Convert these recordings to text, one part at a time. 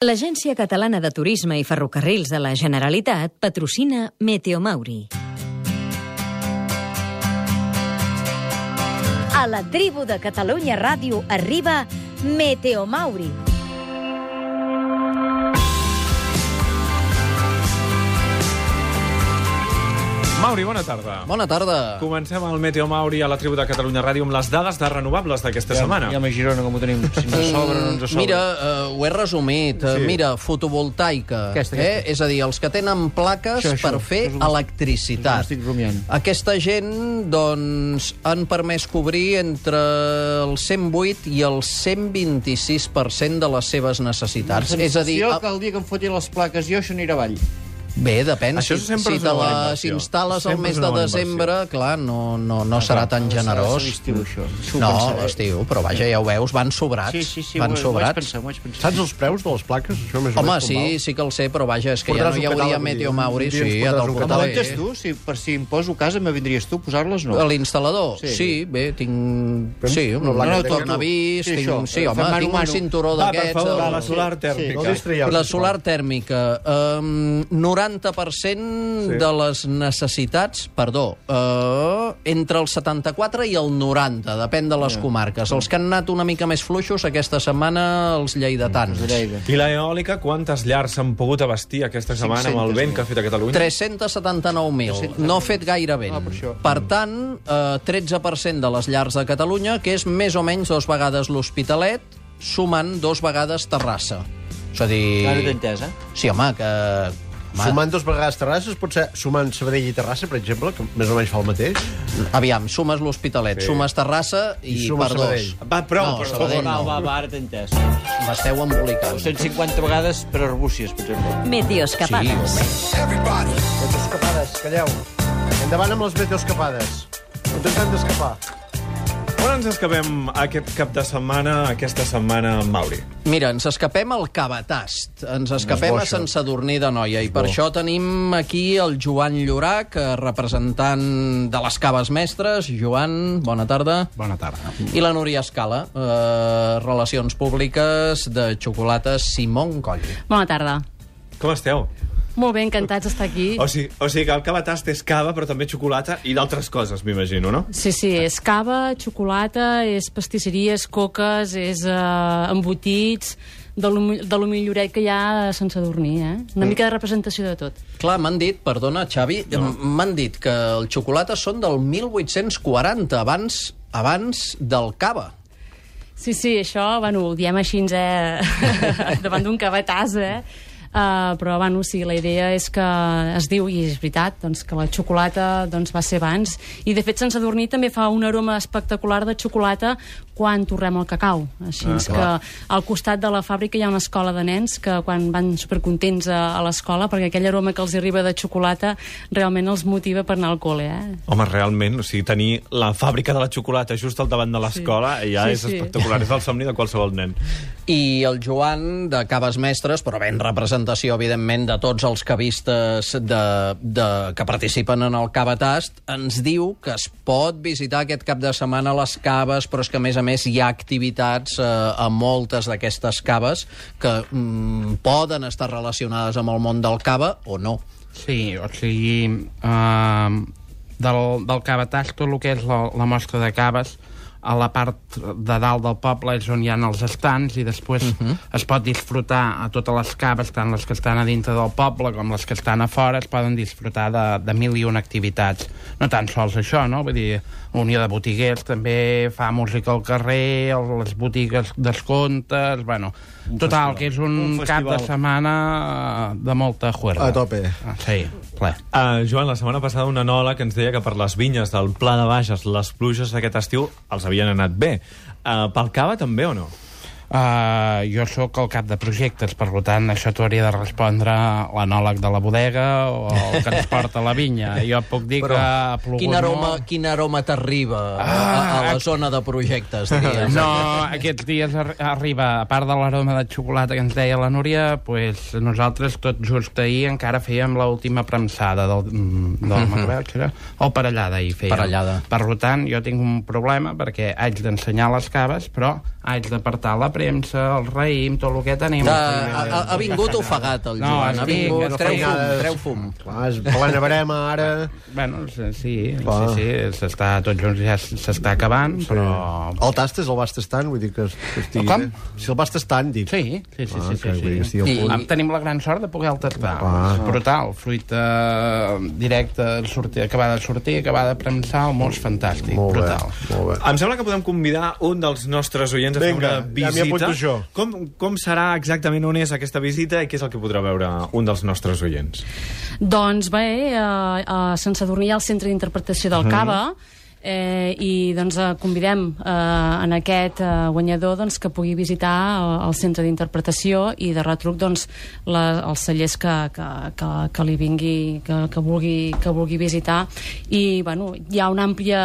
L'Agència Catalana de Turisme i Ferrocarrils de la Generalitat patrocina Meteomauri. A la tribu de Catalunya Ràdio arriba Meteomauri. Mauri, bona tarda. Bona tarda. Comencem el Meteo Mauri a la tribu de Catalunya Ràdio amb les dades de renovables d'aquesta setmana. Ja a Girona, com ho tenim. Si ens sobra, no ens sobra. Mira, uh, ho he resumit. Sí. Sí. Mira, fotovoltaica. Aquesta, Eh? aquesta. És a dir, els que tenen plaques Això, això. per fer Això electricitat. Estic rumiant. Aquesta gent, doncs, han permès cobrir entre el 108 i el 126% de les seves necessitats. És a dir, Jo, a- que el dia que em foti les plaques jo, això anirà avall. Bé, depèn. Això si, sempre si te inversió. instal·les al mes de desembre, clar, no, no, no serà tan generós. L'estiu, això. Ho No, l'estiu, però vaja, ja ho veus, van sobrats. Sí, sí, sí, van ho, ho sobrats. pensar, ho pensar. Saps els preus de les plaques? Això més o Home, sí, val? sí que el sé, però vaja, és que Portaràs ja no hi hauria Meteo Mauri, sí, ja te'l catàleg. ventes tu? Si, per si em poso casa, me vindries tu a posar-les, no? A L'instal·lador? Sí. Sí. sí, bé, tinc... Sí, un, una placa un de- tornavís, Sí, tinc, sí, home, tinc un cinturó Va, per d'aquests... favor, la solar tèrmica. No. La solar tèrmica, um, 90% Sí. de les necessitats, perdó, uh, entre el 74 i el 90, depèn de les comarques. Els que han anat una mica més fluixos aquesta setmana, els lleidatans. De Lleida. I l'eòlica, quantes llars s'han pogut abastir aquesta setmana amb el vent que ha fet a Catalunya? 379.000. No ha fet gaire vent. Ah, per això. per tant, eh, 13% de les llars de Catalunya, que és més o menys dos vegades l'Hospitalet, sumant dos vegades Terrassa. És a dir... Ara t'he entès, eh? Sí, home, que... Home, Sumant dos vegades Terrasses, pot ser sumant Sabadell i Terrassa, per exemple, que més o menys fa el mateix. Aviam, sumes l'Hospitalet, Sí. sí. sumes Terrassa i, I sumes per dos. Sabadell. Va, prou, No, per Sabadell favor. no. Va, va, ara t'he entès. M'esteu embolicant. 150 vegades per Arbúcies, per exemple. Meteoscapades. Meteoscapades, calleu. Endavant amb les meteoscapades. Intentem d'escapar. On ens escapem aquest cap de setmana, aquesta setmana, Mauri? Mira, ens escapem al Cabatast, ens escapem a Sant Sadurní de Noia, i per això tenim aquí el Joan Llorac, eh, representant de les Caves Mestres. Joan, bona tarda. Bona tarda. I la Núria Escala, eh, Relacions Públiques de Xocolates Simón Coll. Bona tarda. Com esteu? Molt bé, encantats d'estar aquí. O sigui, o sigui que el cabatast és cava, però també xocolata i d'altres coses, m'imagino, no? Sí, sí, és cava, xocolata, és pastisseria, és coques, és uh, embotits, de lo, de lo milloret que hi ha Sant Sadurní, eh? Una mica de representació de tot. Clar, m'han dit, perdona, Xavi, no. m'han dit que el xocolata són del 1840, abans, abans del cava. Sí, sí, això, bueno, ho diem així, eh? davant d'un cabatàs, eh? Uh, però, bueno, sí, la idea és que es diu, i és veritat, doncs, que la xocolata doncs, va ser abans. I, de fet, Sant Sadurní també fa un aroma espectacular de xocolata quan torrem el cacau. Així ah, que al costat de la fàbrica hi ha una escola de nens que quan van supercontents a, a l'escola, perquè aquell aroma que els arriba de xocolata realment els motiva per anar al col·le, eh? Home, realment, o sigui, tenir la fàbrica de la xocolata just al davant de l'escola sí. ja Sí, és sí. espectacular, és el somni de qualsevol nen. I el Joan, de Caves Mestres, però ben representació, evidentment, de tots els cavistes de, de, que participen en el Cavatast, ens diu que es pot visitar aquest cap de setmana les caves, però és que, a més a més, hi ha activitats eh, a moltes d'aquestes caves que mm, poden estar relacionades amb el món del cava o no. Sí, o sigui, uh, del, del cabatàs, tot el que és la, la mostra de caves, a la part de dalt del poble és on hi ha els estants i després uh -huh. es pot disfrutar a totes les caves, tant les que estan a dintre del poble com les que estan a fora, es poden disfrutar de, de mil i una activitats. No tan sols això, no? Vull dir, Unió de Botiguers també fa música al carrer, les botigues descomptes, bueno, total, festival. que és un, Un cap de festival. setmana de molta juerga. A tope. Ah, sí, ple. Uh, Joan, la setmana passada un enòleg ens deia que per les vinyes del Pla de Bages les pluges aquest estiu els havien anat bé. Uh, pel cava també o no? Uh, jo sóc el cap de projectes, per tant, això t'ho hauria de respondre l'anòleg de la bodega o el que ens porta la vinya. Jo puc dir que ha plogut quin aroma, molt. quin aroma t'arriba a, a, la zona de projectes, diries? No, aquests dies ar arriba, a part de l'aroma de xocolata que ens deia la Núria, pues, nosaltres tot just ahir encara fèiem l'última premsada del, mm, del Macbeth, que era? o parellada ahir fèiem. Parellada. Per tant, jo tinc un problema perquè haig d'ensenyar les caves, però haig d'apartar la premsa, el raïm, tot el que tenim. Ha, ha, ha vingut ofegat, el No, Joan. ha estic vingut... Treu fum, treu fum. Clar, és plena barema, ara... Bueno, sí, sí, Clar. sí, sí s'està, tots junts ja s'està acabant, però... El tastes, el vas tastant? Vull dir que, estigui... Com? bé. Si el vas tastant, dic. Sí, sí, sí, Ah, sí, sí, sí. I- punt. Am- Tenim la gran sort de poder-el tastar. Ah. És brutal. Fruita directa, sortir, acabada de sortir, acabada de premsar, el mos fantàstic. Molt bé, brutal. molt bé. Em sembla que podem convidar un dels nostres oients a fer una ja m'hi visita. Com, com serà exactament on és aquesta visita i què és el que podrà veure un dels nostres oients? Doncs bé, eh, eh, sense dormir al centre d'interpretació del Cava, eh, i doncs eh, convidem eh, en aquest eh, guanyador doncs, que pugui visitar el, el centre d'interpretació i de retruc doncs, la, els cellers que, que, que, que li vingui que, que, vulgui, que vulgui visitar i bueno, hi ha una àmplia,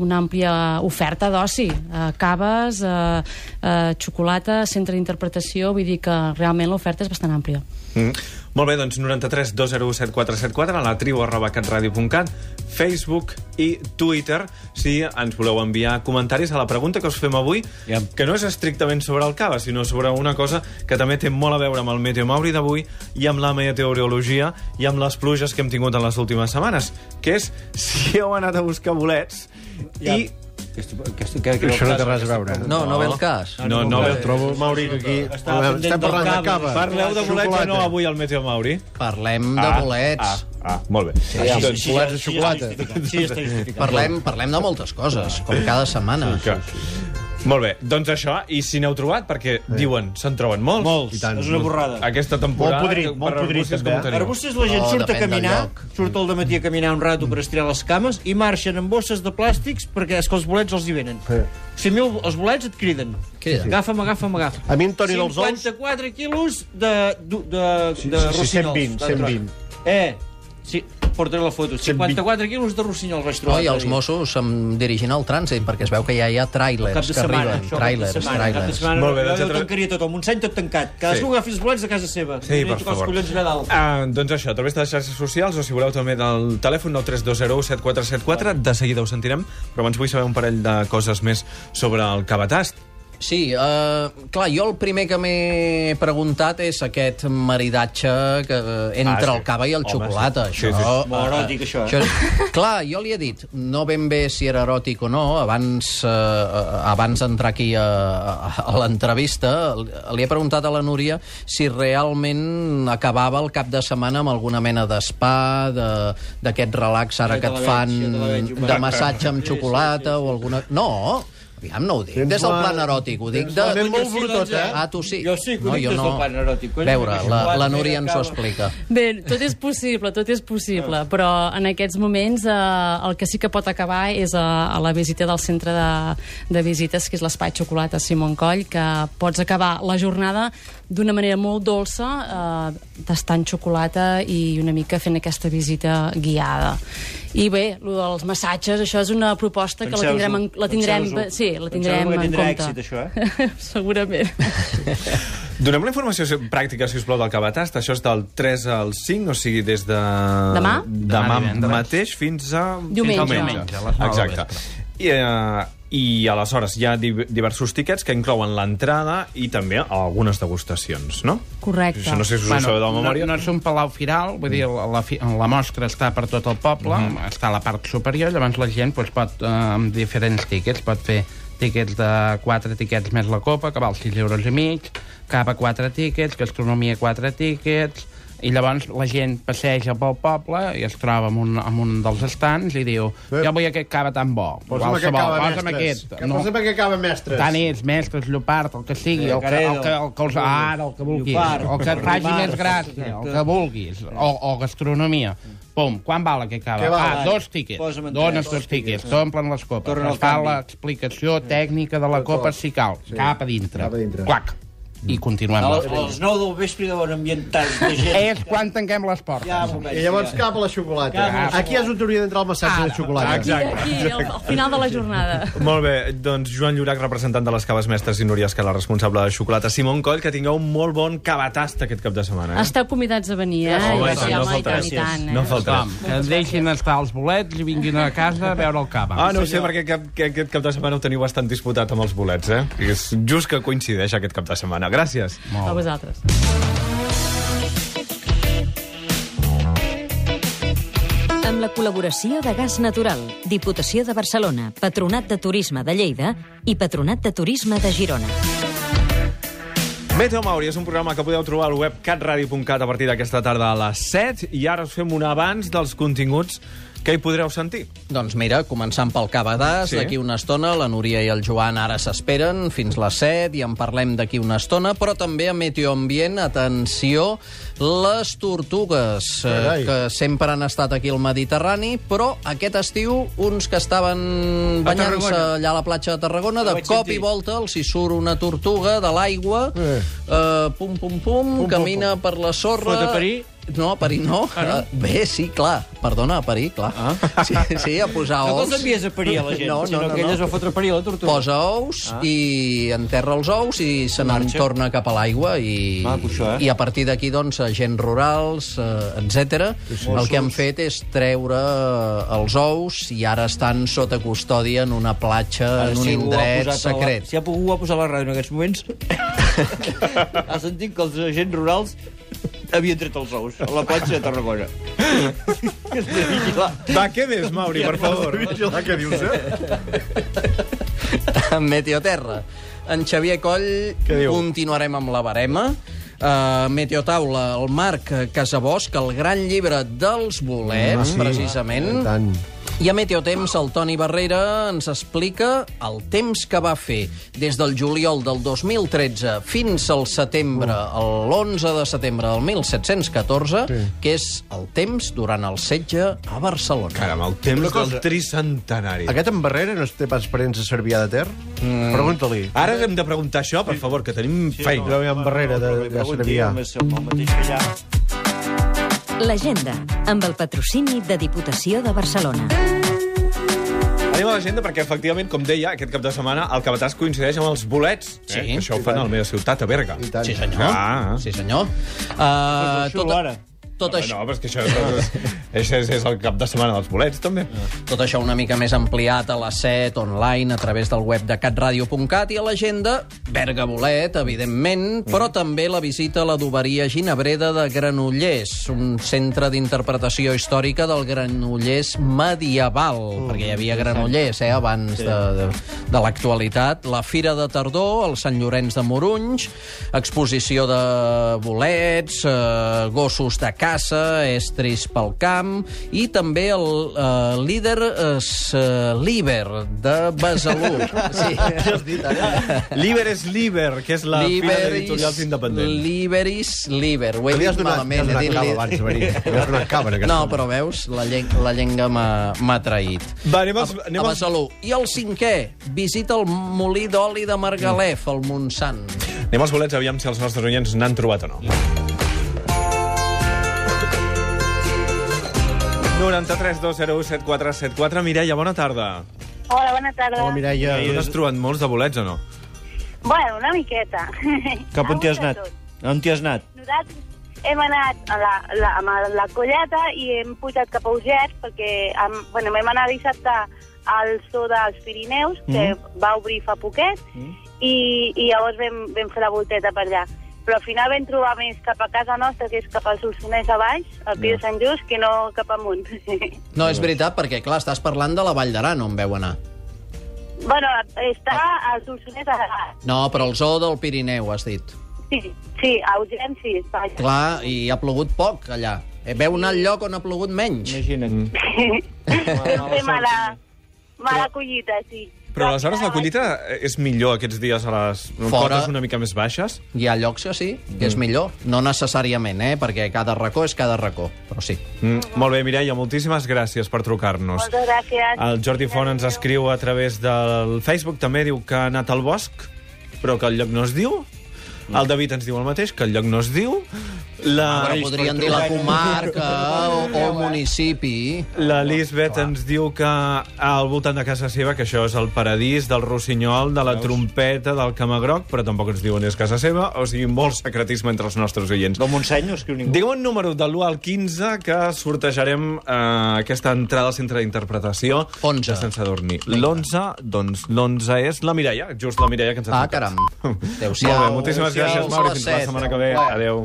una àmplia oferta d'oci eh, caves, eh, eh, xocolata, centre d'interpretació vull dir que realment l'oferta és bastant àmplia Mm. Molt bé, doncs 93 201 7474 a la tribu arroba catradio.cat Facebook i Twitter si ens voleu enviar comentaris a la pregunta que us fem avui Ja. que no és estrictament sobre el cava sinó sobre una cosa que també té molt a veure amb el Meteo Mauri d'avui i amb la meteorologia i amb les pluges que hem tingut en les últimes setmanes que és si heu anat a buscar bolets Ja. i Aquesta, aquesta, que, que Això no té res a veure. No, no ve el cas. no, no, no, Trobo, Mauri, que aquí... Estava pendent Estem parlant de cava. Parleu de bolets no avui al Meteo Mauri? Parlem de bolets. Ah, ah, molt bé. Sí, Doncs- sí, bolets de xocolata. Sí, està justificat. Parlem, parlem de moltes coses, com cada setmana. Que... Molt bé, doncs això, i si n'heu trobat, perquè diuen, se'n troben molts. Molts, I tant. és una borrada. Aquesta temporada... Molt podrit, molt podrit, també, com eh? teniu? Arbustos la gent Oh, surt a caminar, surt al matí a caminar un rato per estirar les cames i marxen amb bosses de plàstics perquè és que els bolets els hi venen. Sí. Si a mi el- els bolets et criden. Criden. Agafa'm, agafa'm, agafa'm. A mi en Toni dels Ous... 54 quilos de, de, de, Sí, de sí, sí, rossinyols. 120, 120. Eh, sí, portaré la foto. 54 quilos de rossinyols vaig trobar. Oh, i els. Mossos se'm dirigint al trànsit, perquè es veu que ja hi ha Cap tràilers de que setmana, arriben. això, cap de Tràilers, setmana, cap de tràilers. setmana. Molt bé, jo, doncs jo ja tra- tancaria tot, el Montseny tot tancat. Cadascú Sí. agafi els bolets de casa seva. Sí, per els favor. collons allà dalt. Ah, doncs això, a través de les xarxes socials, o si voleu també del telèfon 93201 7474, de seguida ho sentirem, però abans vull saber un parell de coses més sobre el cabatast. Sí, uh, clar, jo el primer que m'he preguntat és aquest maridatge que, eh, entre Ah, sí. el cava i el Home, xocolata. sí. Això, Sí, sí. Molt eròtic, això, eh? això, clar, jo li he dit, no ben bé si era eròtic o no, abans, uh, abans d'entrar aquí a, a, a l'entrevista, li he preguntat a la Núria si realment acabava el cap de setmana amb alguna mena d'espa, de- d'aquest relax ara que et fan veig, de massatge amb Sí, sí, xocolata sí, sí, o alguna... No, aviam, no ho dic Tens des del la- plan eròtic, ho dic tens de... la ment molt doncs, eh? Ah, tu sí? Jo sí, que ho no, dic jo des no. del plan eròtic. Coi, Veure, la, la Núria ens ho explica. Bé, tot és possible, tot és possible, però en aquests moments eh, el que sí que pot acabar és a, a la visita del centre de, de visites, que és l'Espai Xocolata Simon Coll, que pots acabar la jornada d'una manera molt dolça, eh, tastant xocolata i una mica fent aquesta visita guiada. I bé, el dels massatges, això és una proposta que la tindrem, en, la tindrem, sí, la tindrem Penseu-vos que en tindrà compte. èxit, això, eh? Segurament. Donem la informació pràctica, si us plau, del cabatast. Això és del 3 al 5, o sigui, des de... Demà? Demà, Demà mateix fins a... Diumenge. Fins a Diumenge, Exacte. I, uh, I aleshores hi ha di- diversos tiquets que inclouen l'entrada i també algunes degustacions, no? Correcte. Això no sé si us ho sabeu de memòria. No, no és un palau firal, vull dir, la, la, fi- la mostra està per tot el poble, Mhm. està a la part superior, llavors la gent doncs, pot, eh, amb diferents tíquets, pot fer tíquets de 4 tíquets més la copa, que val 6 euros i mig, cava 4 tíquets, gastronomia 4 tíquets, i llavors la gent passeja pel poble i es troba amb un, amb un dels estants i diu, Sí. jo vull aquest cava tan bo, Posa'm aquest cava, posa'm mestres. aquest. Que Posa'm aquest cava, mestres. Tant és, mestres, llopart, el que sigui, el que, el que, el que, els, ara, el que vulguis, Llopart, el que et faci més gràcia, el que vulguis, o, o gastronomia. Pum, quan val aquest cava? Val? Ah, dos tíquets. En Dones dos tíquets, t'omplen les copes. Es fa l'explicació tècnica de la copa si cal. Cap a dintre. cap a dintre. Clac. I continuem A les, a les 9 del vespre deuen ambientar de gent. És quan tanquem les portes. Ja veig. I llavors ja. cap a la xocolata. Cap a la Aquí és on hauria d'entrar el massatge de xocolata. Aquí, aquí al, al final de la jornada. Molt bé, doncs Joan Llorac, representant de les caves mestres, i Núria Escala, responsable de xocolata. Simon Coll, que tingueu un molt bon cabatast aquest cap de setmana. Eh? Esteu convidats a venir, eh? I Sí, no home, i faltarà. tant, i tant, eh? No faltarà. Que deixin estar els bolets i vinguin a casa a veure el cava. Ah, no ho sé, perquè aquest cap de setmana ho teniu bastant disputat amb els bolets, eh? És just que coincideix aquest cap de setmana. Gràcies. A vosaltres. Amb la col·laboració de Gas Natural, Diputació de Barcelona, Patronat de Turisme de Lleida i Patronat de Turisme de Girona. Meteo Mauri és un programa que podeu trobar al web catradio.cat a partir d'aquesta tarda a les 7 i ara us fem un abans dels continguts que hi podreu sentir. Doncs mira, començant pel Cabadàs, Sí. d'aquí una estona, la Núria i el Joan ara s'esperen fins les 7 i en parlem d'aquí una estona, però també a Meteo Ambient, atenció, les tortugues, eh, Carai. que sempre han estat aquí al Mediterrani, però aquest estiu uns que estaven banyant-se allà a la platja de Tarragona, de cop sentir. i volta els hi surt una tortuga de l'aigua, Eh. eh, pum, pum, pum, pum, camina per la sorra... Fot a parir? No, a parir no. Ah, no? Eh, Bé, sí, clar. Perdona, a parir, clar. Ah. Sí, sí, a posar No ous. te'ls envies a parir a la gent, No, no, sinó no, que ella no. es va fotre a parir a la tortuga. Posa ous Ah. i enterra els ous i se n'en torna cap a l'aigua i, Maco, això, eh? i a partir d'aquí, doncs, agents rurals, eh, etc. el que han fet és treure eh, els ous i ara estan sota custòdia en una platja, Ara, en un si ha indret a la- secret. Si algú ho ha posat a la ràdio en aquests moments, ha sentit que els agents rurals havien tret els ous a la platja de Tarragona. Va, què més, Mauri, per favor? Vigilar, què dius, eh? en Meteoterra. En Xavier Coll continuarem amb la barema. Uh, Meteotaula, el Marc Casabosc, el gran llibre dels bolets, Ah, sí? precisament. I tant. I a Meteotemps, el Toni Barrera ens explica el temps que va fer des del juliol del 2013 fins al setembre, l'11 de setembre del 1714, Sí. que és el temps durant el setge a Barcelona. Caram, el temps cosa. del tricentenari. Aquest en Barrera no té pas parents a Cervià de Ter? Mm. Pregunta-li. Ara hem de preguntar això, per favor, que tenim feina. No, en Barrera de, de Cervià. El mateix que allà. L'agenda, amb el patrocini de Diputació de Barcelona. Anem a l'agenda perquè, efectivament, com deia, aquest cap de setmana el Cabatàs coincideix amb els bolets. Sí. Eh? Això ho fan a la meva ciutat, a Berga. Sí, senyor. Ah. Sí, senyor. Uh, tot, ara. Tot, No, això, no, però és que això és, és, és, és el cap de setmana dels bolets, també. tot això una mica més ampliat a les 7, online, a través del web de catradio.cat i a l'agenda Berga Bolet, evidentment, però també la visita a l'adoberia Ginebreda de Granollers, un centre d'interpretació històrica del Granollers medieval, perquè hi havia Granollers eh, abans de, de, de l'actualitat. La Fira de Tardor, el Sant Llorenç de Morunys, exposició de bolets, eh, gossos de caça, estris pel camp, i també el eh, líder eh, Liber de Besalú. Sí, has dit, ara? Liber és Liber, que és la fira d'editorials independents. Liberis Liber. Ho he dit donat, li has malament. donat cava abans. Li has donat cava en aquesta No, però veus, la, lleng la llengua m'ha- traït. Va, anem A, als, anem a als, Besalú. I el cinquè, visita el molí d'oli de Margalef, al Montsant. anem als bolets, aviam si els nostres oients n'han trobat o no. 93 201 7474. Mireia, bona tarda. Hola, bona tarda. Hola, Mireia. Tu n'has trobat molts de bolets o no? Bueno, una miqueta. Cap on t'hi has anat? On t'hi has anat? Nosaltres hem anat a la, la, amb la colleta i hem pujat cap a Uget perquè am, bueno, vam anar dissabte al zoo dels Pirineus, que va obrir fa poquet, i, i llavors vam, vam fer la volteta per allà. Però al final vam trobar més cap a casa nostra, que és cap al Solsonès a baix, al Pi de Sant Just, que no cap amunt. No, és veritat, perquè, clar, estàs parlant de la Vall d'Aran, on veu anar. bueno, està al Solsonès a baix. No, però el zoo del Pirineu, has dit. Sí, sí, a sí, vaja. Clar, i ha plogut poc, allà. Eh, Veu anar al lloc on ha plogut menys. Imagina't. Vam fer mala, mala collita, sí. Però aleshores la collita és millor aquests dies a les Fora. cotes una mica més baixes? Hi ha llocs que sí, que és millor. No necessàriament, eh? perquè cada racó és cada racó, però sí. Mm, molt bé, Mireia, moltíssimes gràcies per trucar-nos. Moltes gràcies. El Jordi Font ens escriu a través del Facebook, també diu que ha anat al bosc, però que el lloc no es diu. El David ens diu el mateix, que el lloc no es diu. La, Però podrien dir la comarca o, o municipi. la Lisbeth ens diu que al voltant de casa seva, que això és el paradís del rossinyol, de la trompeta, del camagroc, però tampoc ens diuen és casa seva, o sigui, molt secretisme entre els nostres oients. Del Montseny no escriu ningú. Digue'm un número de l'1 al 15 que sortejarem eh, aquesta entrada al centre d'interpretació 11. de Sense Dormir. L'11, doncs l'11 és la Mireia, just la Mireia que ens ha Ah, caram. Adéu-siau. Molt bé, moltíssimes gràcies, Adéu-siau. Mauri. Fins la Set. setmana que ve. Adéu. Adéu.